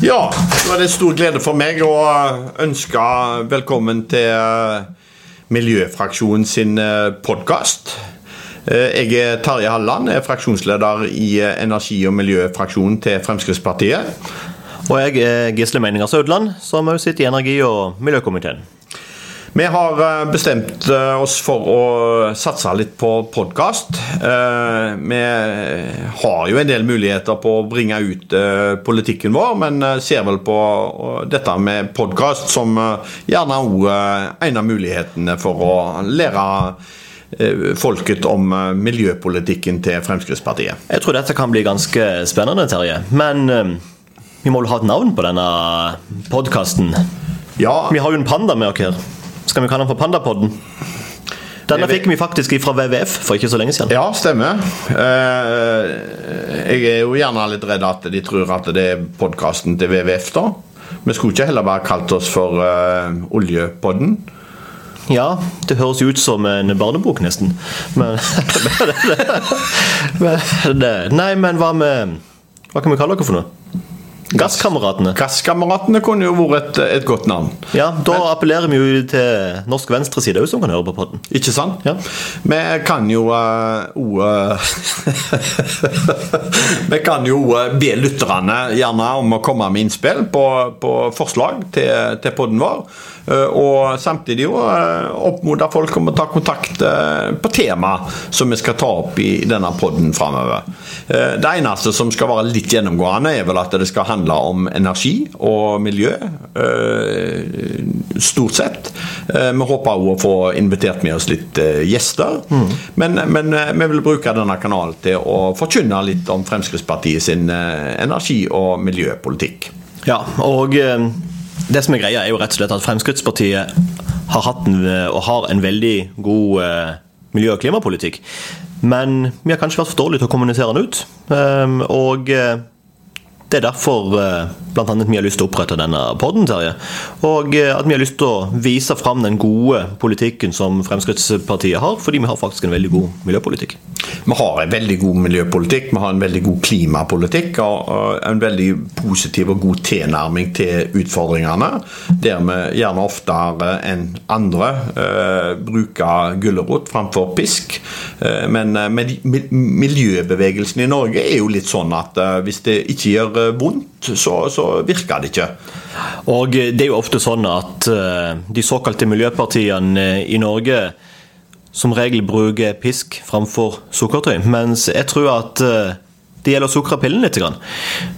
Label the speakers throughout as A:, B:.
A: Ja, da er det stor glede for meg å ønske velkommen til Miljøfraksjonen sin podkast. Jeg er Tarje Halland, er fraksjonsleder i energi- og miljøfraksjonen til Fremskrittspartiet.
B: Og jeg er Gisle Meininger Saudland, som også sitter i energi- og miljøkomiteen.
A: Vi har eh, bestemt eh, oss for å satse litt på podkast. Eh, vi har jo en del muligheter på å bringe ut politikken vår, men ser vel på dette med podkast som gjerne òg en av mulighetene for å lære folket om miljøpolitikken til Fremskrittspartiet.
B: Jeg tror dette kan bli ganske spennende, Terje. Men vi må vel ha et navn på denne podkasten?
A: Ja.
B: Vi har jo en panda med oss her. Skal vi kalle den for Pandapodden? Denne fikk vi faktisk fra WWF for ikke så lenge siden.
A: Ja, stemmer. Jeg er jo gjerne litt redd at de tror at det er podkasten til WWF, da. Vi skulle ikke heller bare kalt oss for uh, Oljepodden.
B: Ja, det høres jo ut som en barnebok, nesten. Men, men Nei, men hva med Hva kan vi kalle dere for noe? Gasskameratene.
A: Gasskameratene kunne jo vært et, et, godt navn.
B: Ja, Da Men, appellerer vi jo til norsk venstreside òg, som kan høre på podden.
A: Ikke sant? Ja. Vi kan jo òg uh, Vi kan jo be lytterne gjerne om å komme med innspill på, på forslag til, til podden vår. Eh, og samtidig jo eh, oppmode folk om å ta kontakt eh, på tema som vi skal ta opp i denne podden framover. Det eneste som skal være litt gjennomgående, er vel at det skal handle om energi og miljø. Stort sett. Vi håper òg å få invitert med oss litt gjester. Mm. Men, men, vi vil bruke denne kanalen til å forkynne litt om Fremskrittspartiet sin energi- og miljøpolitikk.
B: Ja, og det som er greia, er jo rett og slett at Fremskrittspartiet har hatt en, og har en veldig god eh, miljø- og klimapolitikk. Men vi har kanskje vært for dårlige til å kommunisere den ut. Um, og eh, det er derfor bl.a. blant annet vi har lyst til å opprette denne podden, Terje. Og eh, at vi har lyst til å vise fram den gode politikken som Fremskrittspartiet har, fordi vi har faktisk en veldig god miljøpolitikk.
A: Vi har en veldig god miljøpolitikk, vi har en veldig god klimapolitikk og en veldig positiv og god tilnærming til utfordringene. Der vi gjerne oftere enn andre uh, bruker gulrot framfor pisk. Men miljøbevegelsen i Norge er jo litt sånn at hvis det ikke gjør vondt, så, så, virker det ikke.
B: Og Det er jo ofte sånn at uh, de såkalte miljøpartiene i Norge som regel bruker pisk framfor sukkertøy. Mens jeg tror at uh, det gjelder å sukre pillen litt.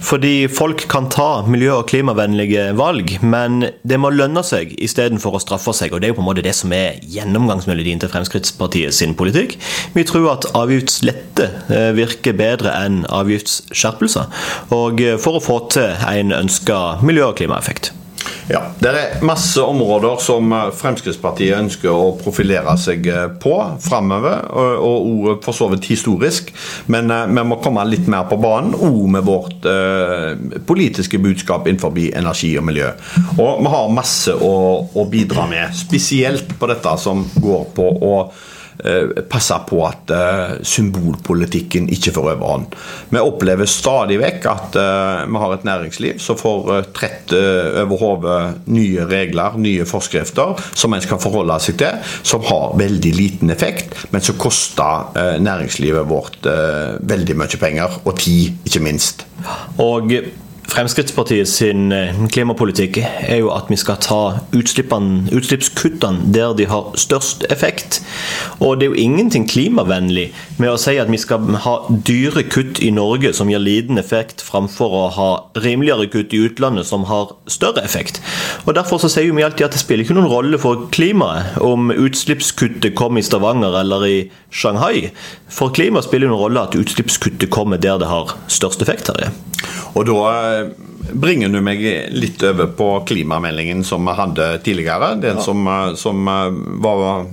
B: Fordi folk kan ta miljø- og klimavennlige valg, men det må lønne seg istedenfor å straffe seg. og Det er jo på en måte det som er gjennomgangsmelodien til Fremskrittspartiet sin politikk. Vi tror at avgiftslette eh, virker bedre enn avgiftsskjerpelser. Og eh, for å få til en ønska miljø- og klimaeffekt.
A: Ja, Det er masse områder som eh, Fremskrittspartiet ønsker å profilere seg eh, på framover, og, for så vidt historisk. Men eh, vi må komme litt mer på banen, òg med vårt politiske budskap innenfor energi og miljø. Og vi har masse å, bidra med, spesielt på dette som går på å passe på at eh, symbolpolitikken ikke får overhånd. Vi opplever stadig vekk at eh, vi har et næringsliv som får trett over hodet nye regler, nye forskrifter som en skal forholde seg til, som har veldig liten effekt, men som koster næringslivet vårt veldig mye penger, og tid, ikke minst.
B: Og Fremskrittspartiet sin eh, klimapolitikk er jo at vi skal ta utslippskuttene der de har størst effekt. Og det er jo ingenting klimavennlig med å si at vi skal ha dyre kutt i Norge som gir liten effekt, framfor å ha rimeligere kutt i utlandet som har større effekt. Og Derfor så sier vi alltid at det spiller ikke noen rolle for klimaet om utslippskuttet kommer i Stavanger eller i Shanghai. For klimaet spiller det noen rolle at utslippskuttet kommer der det har størst effekt. her.
A: Og da eh, bringer du meg litt over på klimameldingen som vi hadde tidligere. Den ja. som, eh, som, eh, var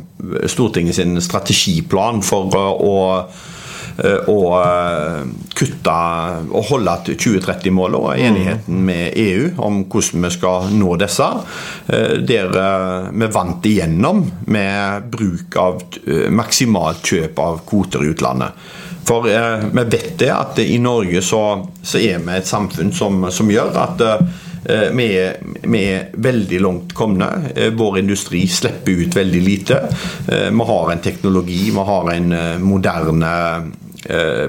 A: Stortinget sin strategiplan for å å kutte og holde 2030-målet og mm. enigheten med EU om hvordan vi skal nå disse. Der vi vant igjennom med bruk av maksimalt kjøp av kvoter i utlandet. For eh, vi vet det at i Norge så, så er vi et samfunn som, som gjør at eh, vi, er, vi, er, veldig langt komne. Eh, vår industri slipper ut veldig lite. Eh, vi har en teknologi, vi har en eh, moderne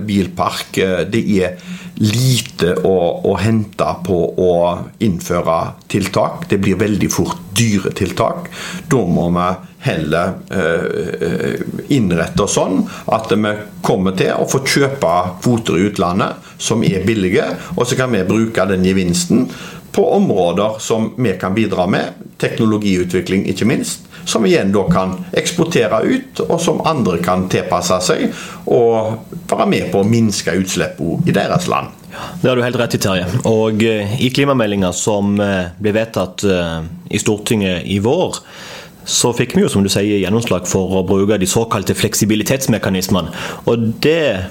A: bilpark. Det er lite å, å, hente på å innføre tiltak. Det blir veldig fort dyre tiltak. Da må vi heller eh, innrette oss sånn at vi kommer til å få kjøpe kvoter i utlandet som er billige, og så kan vi bruke den gevinsten på områder som vi kan bidra med, teknologiutvikling ikke minst, som igjen da kan eksportere ut, og som andre kan tilpasse seg og være med på å minske utslippene i deres land.
B: Det har du helt rett i, Terje. Og eh, i klimameldinga som eh, ble vedtatt eh, i Stortinget i vår, så fikk vi jo, som du sier, gjennomslag for å bruke de såkalte fleksibilitetsmekanismene. Og det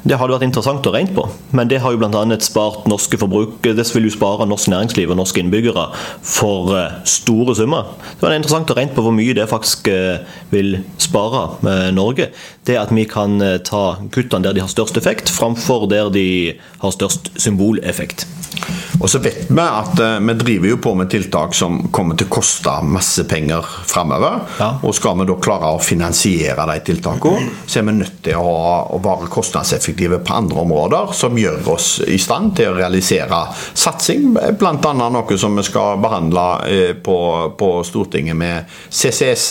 B: det hadde vært interessant å regne på, men det har jo bl.a. spart norske forbrukere Det vil jo spare norsk næringsliv og norske innbyggere for eh, store summer. Det var interessant å regne på hvor mye det faktisk eh, vil spare med Norge. Det at vi kan eh, ta kuttene der de har størst effekt, framfor der de har størst symboleffekt.
A: Og så vet vi at uh, vi driver jo på med tiltak som kommer til å koste masse penger framover. Ja. Og skal vi da klare å finansiere de tiltakene, så er vi nødt til å, være kostnadseffektive på andre områder, som gjør oss i stand til å realisere satsing. Bl.a. noe som vi skal behandle uh, på, på, Stortinget med CCS.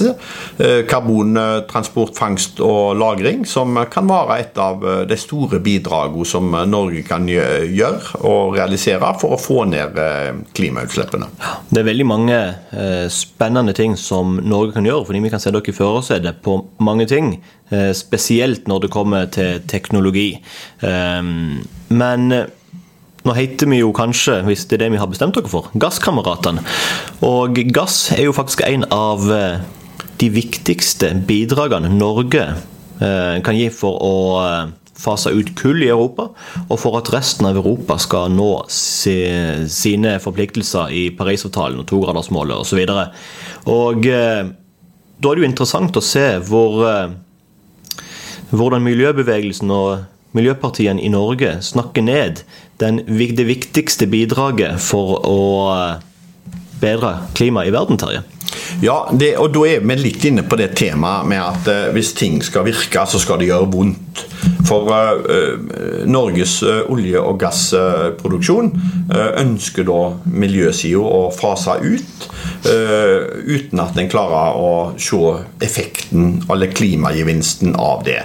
A: Uh, karbontransport, fangst og lagring, som kan være et av de store bidragene som Norge kan gjøre og realisere for å få ned eh, klimautslippene.
B: Det er veldig mange eh, spennende ting som Norge kan gjøre, fordi vi kan se dere i førersetet på mange ting. Eh, spesielt når det kommer til teknologi. Men nå heter vi jo kanskje, hvis det er det vi har bestemt dere for, Gasskameratene. Og gass er jo faktisk en av de viktigste bidragene Norge kan gi for å fase ut kull i Europa, og for at resten av Europa skal nå sine forpliktelser i Parisavtalen og togradersmålet osv. Og eh, da er det jo interessant å se hvor, eh, hvordan miljøbevegelsen og miljøpartiene i Norge snakker ned den, det viktigste bidraget for å eh, bedre klimaet i verden, Terje.
A: Ja, det, og da er vi litt inne på det temaet med at uh, hvis ting skal virke, så skal det gjøre vondt. For uh, Norges uh, olje- og gassproduksjon ønsker da miljøsida å fase ut. uten at en klarer å se effekten eller klimagevinsten av det.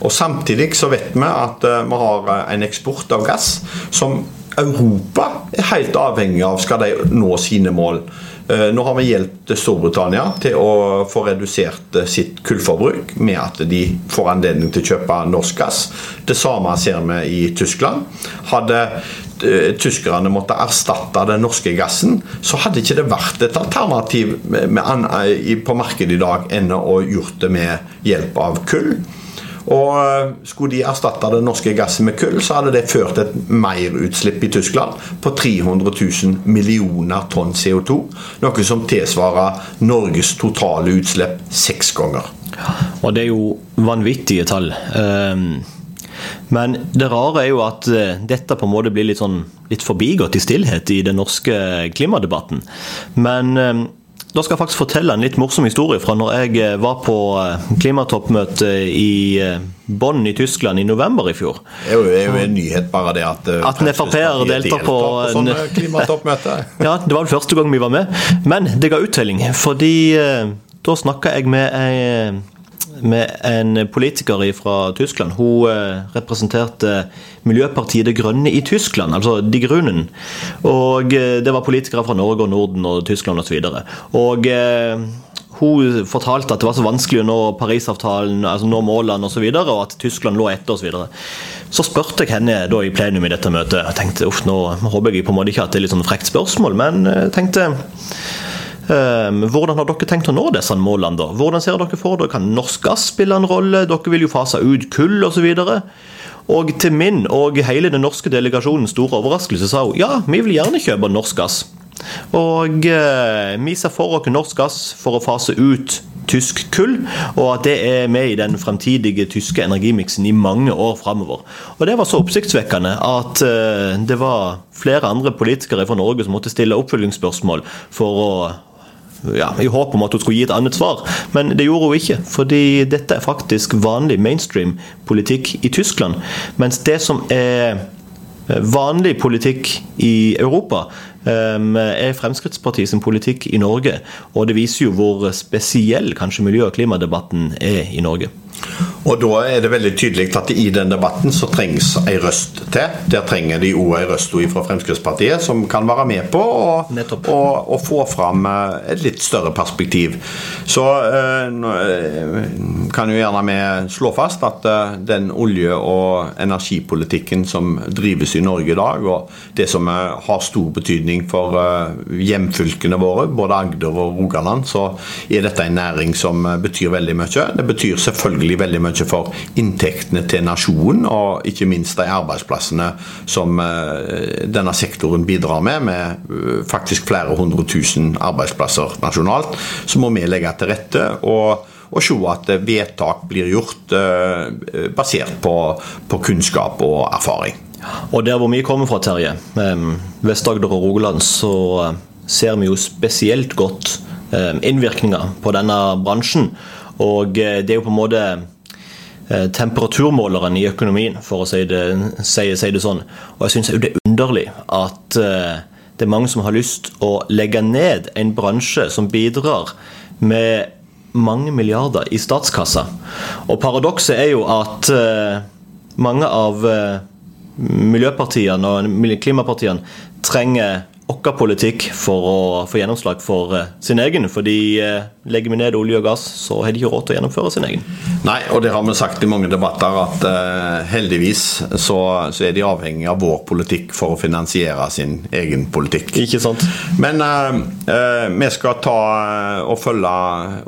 A: Og Samtidig så vet vi at vi har en eksport av gass som Europa er helt avhengig av skal de nå sine mål. Eh, nå har vi hjulpet Storbritannia til å få redusert eh, sitt kullforbruk med at de får anledning til å kjøpe norsk gass. Det samme ser vi i Tyskland. Hadde eh, tyskerne måtte erstatte den norske gassen, så hadde ikke det vært et alternativ på markedet i dag enn å gjort det med hjelp av kull. Og eh, Skulle de erstatte den norske gassen med kull, så hadde det ført et merutslipp i Tyskland på 300 000 millioner tonn CO2. Noe som tilsvarer Norges totale utslipp seks ganger.
B: Og det er jo vanvittige tall. Ehm, men det rare er jo at eh, dette på en måte blir litt, sånn, litt forbigått i stillhet i den norske klimadebatten. Men ehm, da skal jeg faktisk fortelle en litt morsom historie fra når jeg eh, var på eh, klimatoppmøte i eh, Bonn i Tyskland i november i fjor.
A: Det er jo, det er jo en nyhet bare det at
B: At en Frp-er deltar på, på
A: sånne klimatoppmøter.
B: ja, det var vel første gang vi var med. Men det ga uttelling, fordi da snakka jeg med ei med en politiker fra Tyskland. Hun eh, representerte Miljøpartiet De Grønne i Tyskland, altså De Grunnen. Og eh, det var politikere fra Norge og Norden og Tyskland osv. Og, så og eh, hun fortalte at det var så vanskelig å nå Parisavtalen, altså nå målene osv., og, så videre, og at Tyskland lå etter osv. Så, videre. så spurte jeg henne da i plenum i dette møtet. Jeg tenkte uff, nå håper jeg på en måte ikke at det er litt sånn frekt spørsmål, men jeg tenkte hvordan har dere tenkt å nå disse målene? da? Hvordan ser dere for dere? Kan norsk gass spille en rolle? Dere vil jo fase ut kull osv. Og til min og hele den norske delegasjonens store overraskelse sa hun ja, vi vil gjerne kjøpe norsk gass. Og eh, vi ser for oss norsk gass for å fase ut tysk kull, og at det er med i den fremtidige tyske energimiksen i mange år framover. Og det var så oppsiktsvekkende at det var flere andre politikere fra Norge som måtte stille oppfølgingsspørsmål for å ja, i håp om at hun skulle gi et annet svar, men det gjorde hun ikke. Fordi dette er faktisk vanlig mainstream politikk i Tyskland. Mens det som er vanlig politikk i Europa, er Fremskrittspartiet sin politikk i Norge. Og det viser jo hvor spesiell kanskje miljø- og klimadebatten er i Norge.
A: Og da er det veldig tydelig at i den debatten så trengs ei røst til. Der trenger de òg ei røst fra Fremskrittspartiet som kan være med på å, få fram eh, et litt større perspektiv. Så øh, kan jo gjerne vi slå fast at den olje- og energipolitikken som drives i Norge i dag, og det som har stor betydning for hjemfylkene våre, både Agder og Rogaland, så er dette en næring som betyr veldig mye. Det betyr selvfølgelig veldig mye for inntektene til nasjonen, og ikke minst de arbeidsplassene som eh, denne sektoren bidrar med, med eh, faktisk flere hundre tusen arbeidsplasser nasjonalt, så må vi legge til rette. og og se at vedtak blir gjort eh, basert på, på kunnskap og erfaring.
B: Og der hvor vi kommer fra, Terje, Vest-Agder og Rogaland, så ser vi jo spesielt godt innvirkninger på denne bransjen. Og det er jo på en måte Eh, temperaturmåleren i økonomien, for å si det, si, si det sånn. Og jeg syns det er underlig at uh, det er mange som har lyst å legge ned en bransje som bidrar med mange milliarder i statskassa. Og paradokset er jo at mange av miljøpartiene og klimapartiene trenger vår politikk for å få gjennomslag for uh, sin egen. fordi uh, legger vi ned olje og gass, så har de ikke råd til å gjennomføre sin egen.
A: Nei, og det har vi sagt i mange debatter, at uh, heldigvis så, så, er de avhengig av vår politikk for å finansiere sin egen politikk.
B: Ikke sant?
A: Men vi skal ta og følge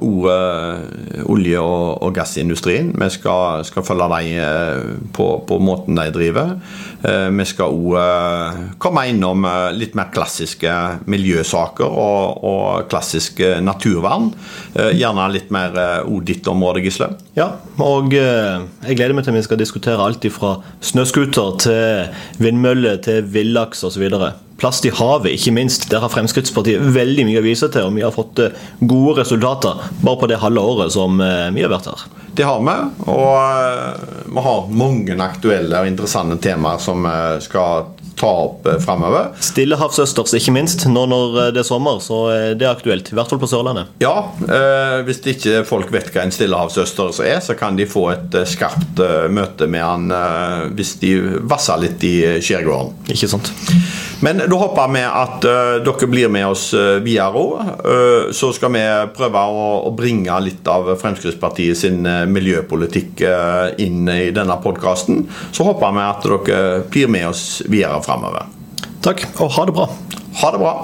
A: ordet olje- og, og, gassindustrien. Vi skal, skal følge dem på, på måten de driver. Vi skal òg komme innom litt mer klassisk klassiske miljøsaker og, og klassisk naturvern. Eh, gjerne litt mer òg eh, ditt område, Gisle.
B: Ja, og eh, jeg gleder meg til vi skal diskutere alt fra snøscooter til vindmøller til villaks osv. Plast i havet, ikke minst. Der har Fremskrittspartiet veldig mye å vise til, og vi har fått gode resultater bare på det halve året som vi har vært her.
A: Det har vi, og vi har mange aktuelle og interessante temaer som skal ta opp fremover.
B: Stillehavsøsters, ikke minst. Nå når eh, det er sommer, så er det aktuelt. I hvert fall på Sørlandet.
A: Ja, eh, hvis ikke folk vet hva en stillehavsøsters er, så kan de få et eh, skarpt eh, møte med han eh, hvis de vasser litt i skjærgården.
B: Ikke sant.
A: Men da håper vi at dere blir med oss videre òg. så skal vi prøve å, å, bringe litt av Fremskrittspartiet sin miljøpolitikk inn i denne podkasten. Så håper vi at dere blir med oss videre framover.
B: Takk, og ha det bra.
A: Ha det bra.